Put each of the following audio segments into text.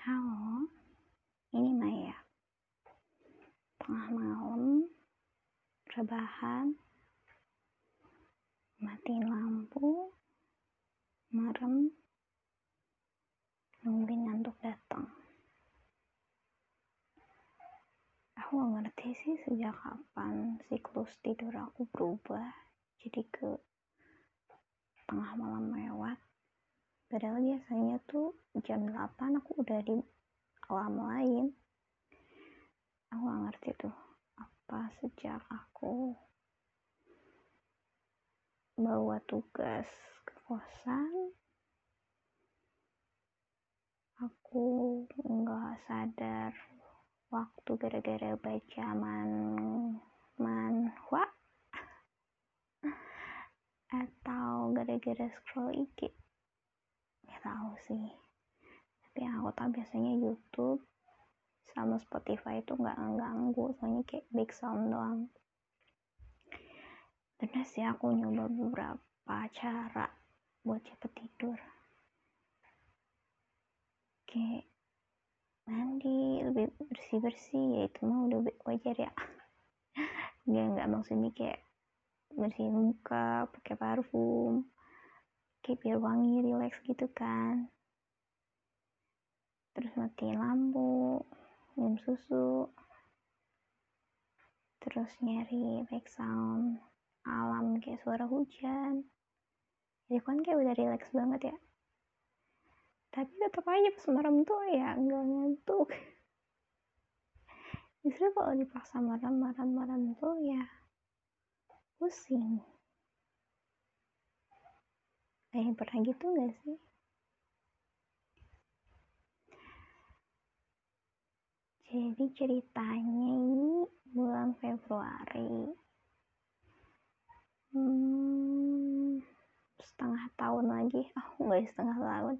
Halo, ini Maya. Tengah malam, rebahan, matiin lampu, merem, nungguin ngantuk datang. Aku gak ngerti sih sejak kapan siklus tidur aku berubah jadi ke tengah malam lewat. Padahal biasanya tuh jam 8 aku udah di alam lain. Aku gak ngerti tuh apa sejak aku bawa tugas ke kosan aku nggak sadar waktu gara-gara baca man manhwa atau gara-gara scroll IG tahu sih. Tapi yang aku tahu biasanya YouTube sama Spotify itu nggak ganggu soalnya kayak back sound doang. Bener sih aku nyoba beberapa cara buat cepet tidur. Kayak mandi lebih bersih bersih ya itu mah udah wajar ya. Nggak nggak maksudnya kayak bersihin muka pakai parfum kayak biar wangi relax gitu kan. Terus matiin lampu minum susu terus nyari back sound alam kayak suara hujan. Jadi kan kayak udah relax banget ya. Tapi tetap aja pas merem tuh ya nggak ngantuk. Justru kalau dipaksa merem merem merem tuh ya pusing kayak pernah gitu gak sih? Jadi ceritanya ini bulan Februari. Hmm, setengah tahun lagi. Oh nggak setengah tahun.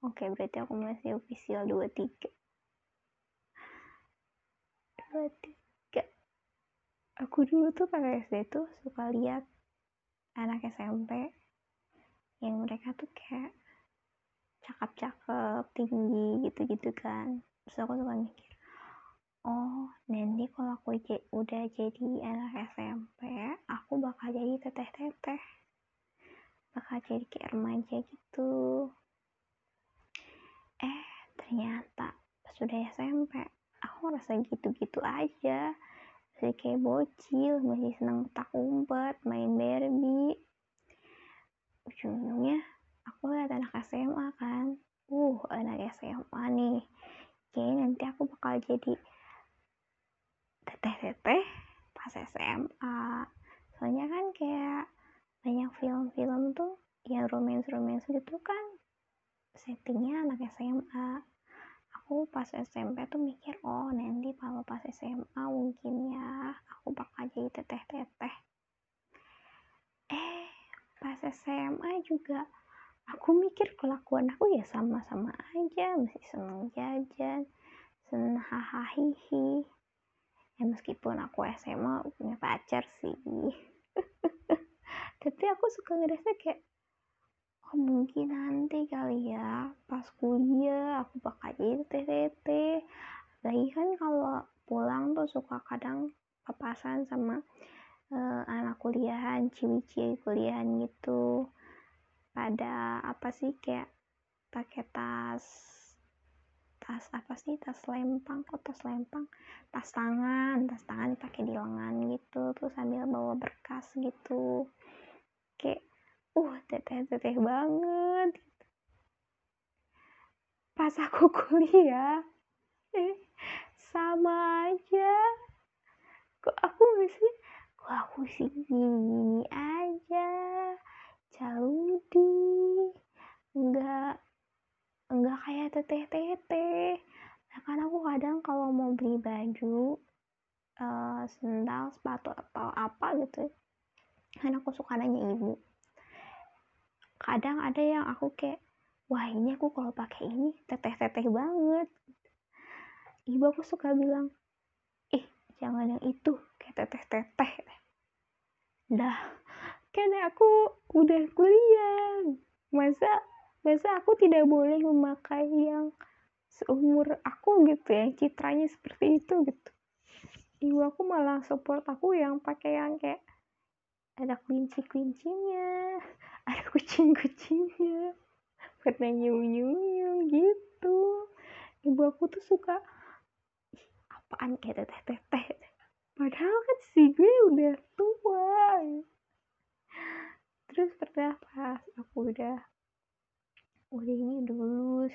Oke berarti aku masih official 23 23 aku dulu tuh pada SD tuh suka lihat anak SMP yang mereka tuh kayak cakep-cakep tinggi gitu-gitu kan. Terus aku suka mikir oh nanti kalau aku udah jadi anak SMP aku bakal jadi teteh-teteh. Bakal jadi kayak remaja gitu. Eh ternyata pas udah SMP aku rasa gitu-gitu aja. Masih kayak bocil masih seneng petak umpet main Barbie ujung-ujungnya aku lihat anak SMA kan. Uh anak SMA nih. Kayaknya nanti aku bakal jadi teteh-teteh pas SMA soalnya kan kayak banyak film-film tuh yang romance-romance gitu kan. Settingnya anak SMA aku pas SMP tuh mikir oh nanti kalau pas SMA mungkin ya aku bakal jadi teteh-teteh. eh SMA juga. Aku mikir kelakuan aku ya sama-sama aja masih seneng jajan seneng hahaha ya meskipun aku SMA punya pacar sih. Tapi aku suka ngerasa kayak oh mungkin nanti kali ya pas kuliah aku bakal jadi TTT lagi kan kalau pulang tuh suka kadang papasan sama uh, anak kuliahan ciwi-ciwi kuliahan gitu. Pada apa sih kayak pakai tas tas apa sih tas lempang kok tas lempang? Tas tangan tas tangan dipakai di lengan gitu terus sambil bawa berkas gitu. Kayak uh teteh teteh banget. Pas aku kuliah eh sama aja. Kok aku masih aku sih gini, -gini aja. Caludi enggak enggak kayak teteh-teteh. Nah kan aku kadang kalau mau beli baju uh, sendal sepatu atau apa gitu kan aku suka nanya ibu. Kadang ada yang aku kayak wah ini aku kalau pakai ini teteh-teteh banget. Ibu aku suka bilang ih jangan yang itu kayak teteh-teteh. Dah kan aku udah kuliah. Masa masa aku tidak boleh memakai yang seumur aku gitu yang citranya seperti itu gitu. Ibu aku malah support aku yang pakai yang kayak ada kelinci-kelincinya ada kucing-kucingnya pernah nyium-nyium gitu. Ibu aku tuh suka apaan kayak teteh-teteh padahal kan si gue udah tua. Terus pernah aku udah udah ini udah lulus.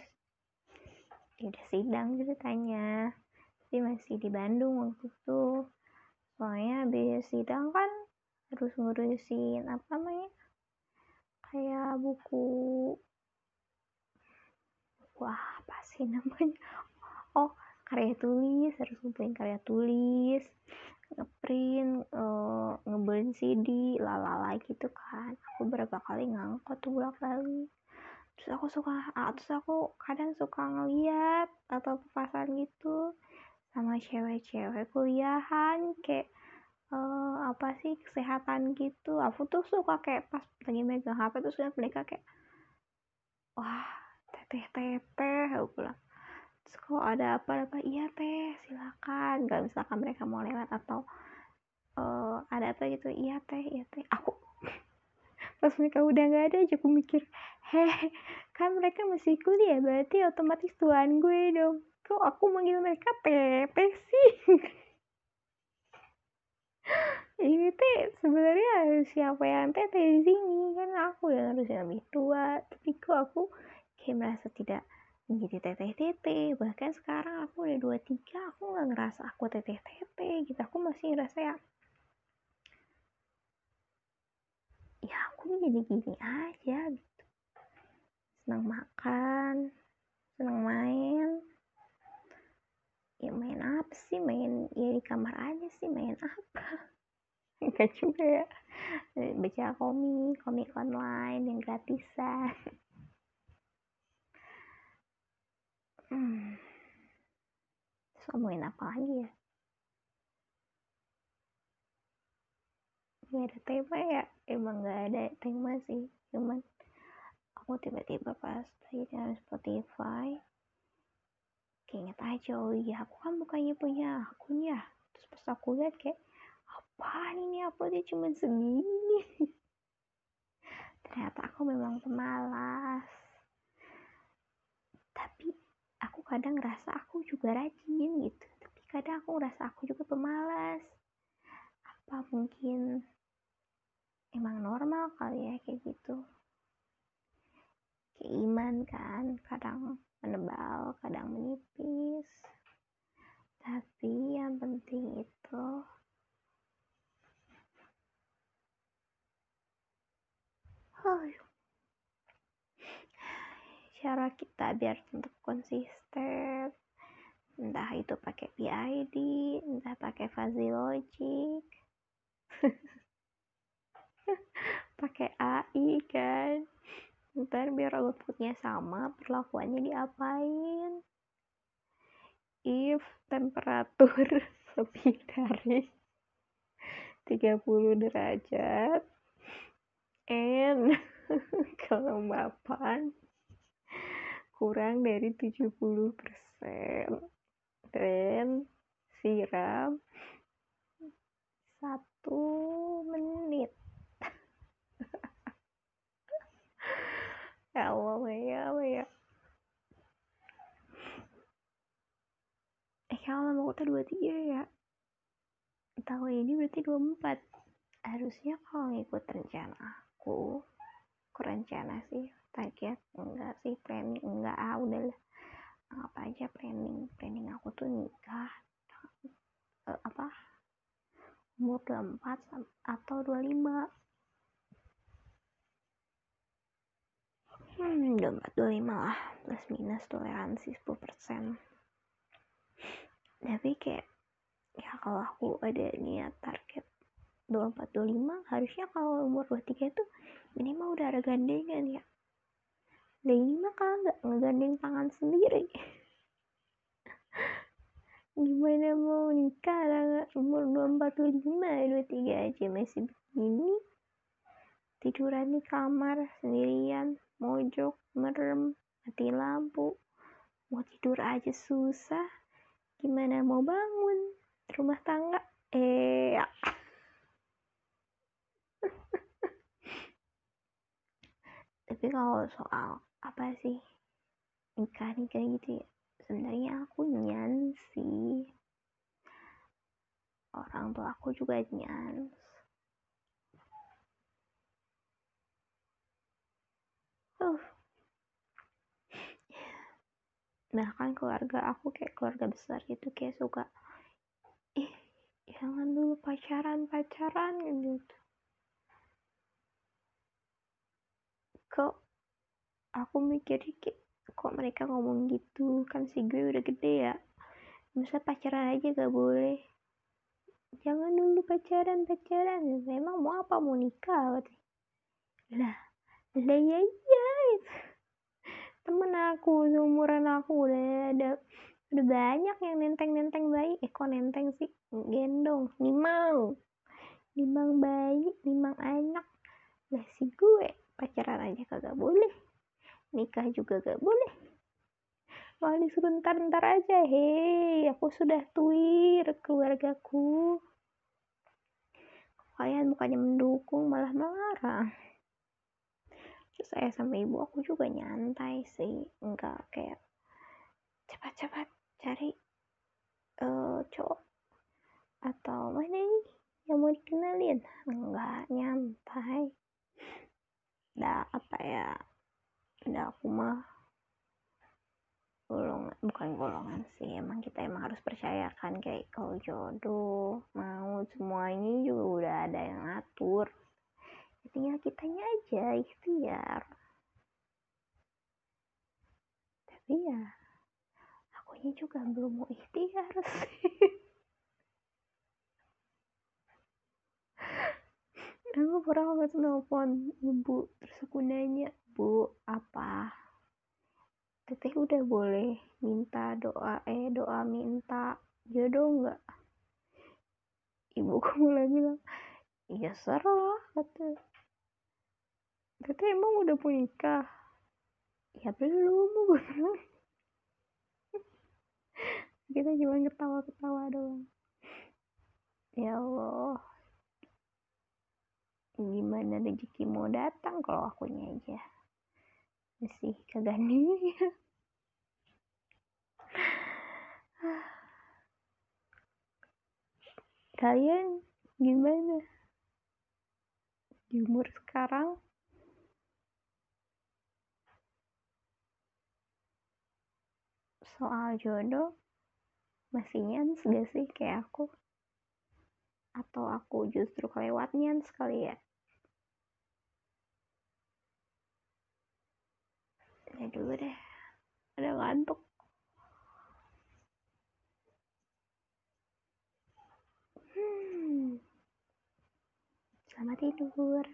Ya udah sidang ceritanya. Tapi masih di Bandung waktu itu. Soalnya habis sidang kan harus ngurusin apa namanya? Kayak buku wah apa sih namanya? Oh karya tulis harus ngumpulin karya tulis ngeprint uh, ngeburn CD lalala gitu kan. Aku berapa kali ngangkot tuh bolak balik terus aku suka ah, terus aku kadang suka ngeliat atau papasan gitu sama cewek-cewek kuliahan kayak uh, apa sih kesehatan gitu. Aku tuh suka kayak pas lagi megang HP suka mereka kayak wah teteh teteh aku bilang terus kalau ada apa-apa iya teh silakan. Kalau misalkan mereka mau lewat atau uh, ada apa gitu iya teh iya teh. Aku pas mereka udah nggak ada aja aku mikir heh kan mereka masih kuliah berarti otomatis tuan gue dong. Kok aku manggil mereka teteh sih? Ini teh sebenarnya siapa yang teteh di sini. Kan aku yang harus lebih tua. Tapi kok aku kayak merasa tidak menjadi teteh-teteh. Bahkan sekarang aku udah dua tiga aku nggak ngerasa aku teteh-teteh gitu. Aku masih ngerasa ya ya aku jadi gini aja gitu. Senang makan senang main. Ya main apa sih? Main ya di kamar aja sih main apa? Enggak juga ya. Baca komik komik online yang gratisan hmm. ngomongin apa lagi ya? Nggak ada tema ya. Emang nggak ada tema sih. Cuman aku tiba-tiba pas lagi di Spotify keinget aja oh iya aku kan bukannya punya akun ya. Terus pas aku lihat kayak apaan ini? Uploadnya cuma segini. Ternyata aku memang pemalas. Tapi aku kadang ngerasa aku juga rajin gitu tapi kadang aku ngerasa aku juga pemalas. Apa mungkin emang normal kali ya kayak gitu? Kayak iman kan kadang menebal kadang menipis. Tapi yang penting itu oh, cara kita biar tetap konsisten. Entah itu pakai PID entah pakai fuzzy logic. Pakai AI kan. Ntar biar outputnya sama perlakuannya diapain? If temperatur lebih dari 30 derajat and kelembapan kurang dari 70 persen. Dan siram satu menit. Ya Allah ya Allah ya eh kalau kita dua tiga ya? Tahun ini berarti dua empat. Harusnya kalau ngikut rencana aku aku rencana sih? Target? Enggak sih planning. Enggak ah udahlah apa aja planning? Planning aku tuh nikah uh, apa umur 24 atau 25 hmm 24 25 lah. Plus minus toleransi 10% tapi kayak ya kalau aku ada niat target 24 25 harusnya kalau umur 23 itu minimal udah ada gandengan ya lah ini mah kagak ngegandeng tangan sendiri. Gimana mau nikah lah umur 24 25 23 aja masih begini. Tiduran di kamar sendirian mojok merem mati lampu. Mau tidur aja susah. Gimana mau bangun rumah tangga? Eh ya. Tapi kalau soal apa sih nikah nikah gitu ya sebenarnya aku nyan sih. Orang tua aku juga nyan uh bahkan keluarga aku kayak keluarga besar gitu kayak suka ih jangan dulu pacaran pacaran gitu kok aku mikir kayak kok mereka ngomong gitu? Kan si gue udah gede ya. Masa pacaran aja gak boleh? Jangan dulu pacaran pacaran. Memang mau apa? Mau nikah? lah lah ya iya. Temen aku seumuran aku udah ada udah banyak yang nenteng-nenteng bayi. Eh kok nenteng sih? Gendong nimang nimang bayi nimang anak. Lah si gue pacaran aja kagak boleh. Nikah juga gak boleh. Malah disuruh ntar-ntar aja hei aku sudah tuir keluargaku. Kalian bukannya mendukung malah melarang. Terus saya sama ibu aku juga nyantai sih. Enggak kayak cepat-cepat cari uh, cowok atau mana ini yang mau dikenalin. Enggak nyantai dah apa ya? Dah aku mah golongan bukan golongan sih emang kita emang harus percayakan kayak kalau jodoh mau semuanya juga udah ada yang ngatur. Tinggal kitanya aja ikhtiar. Tapi ya akunya juga belum mau ikhtiar sih aku pernah banget nelfon ibu terus aku nanya bu apa teteh udah boleh minta doa eh doa minta jodoh nggak ibu kamu lagi bilang iya serah kata Tete emang udah punya nikah? Ya belum, gue. Kita cuma ketawa-ketawa doang. Ya Allah. Gimana rezeki mau datang kalau akunya aja. Masih nih. Kalian gimana? Di umur sekarang soal jodoh masih nyans gak sih kayak aku atau aku justru kelewat nyans sekali ya ya dulu deh. Ada ngantuk. Hmm. selamat tidur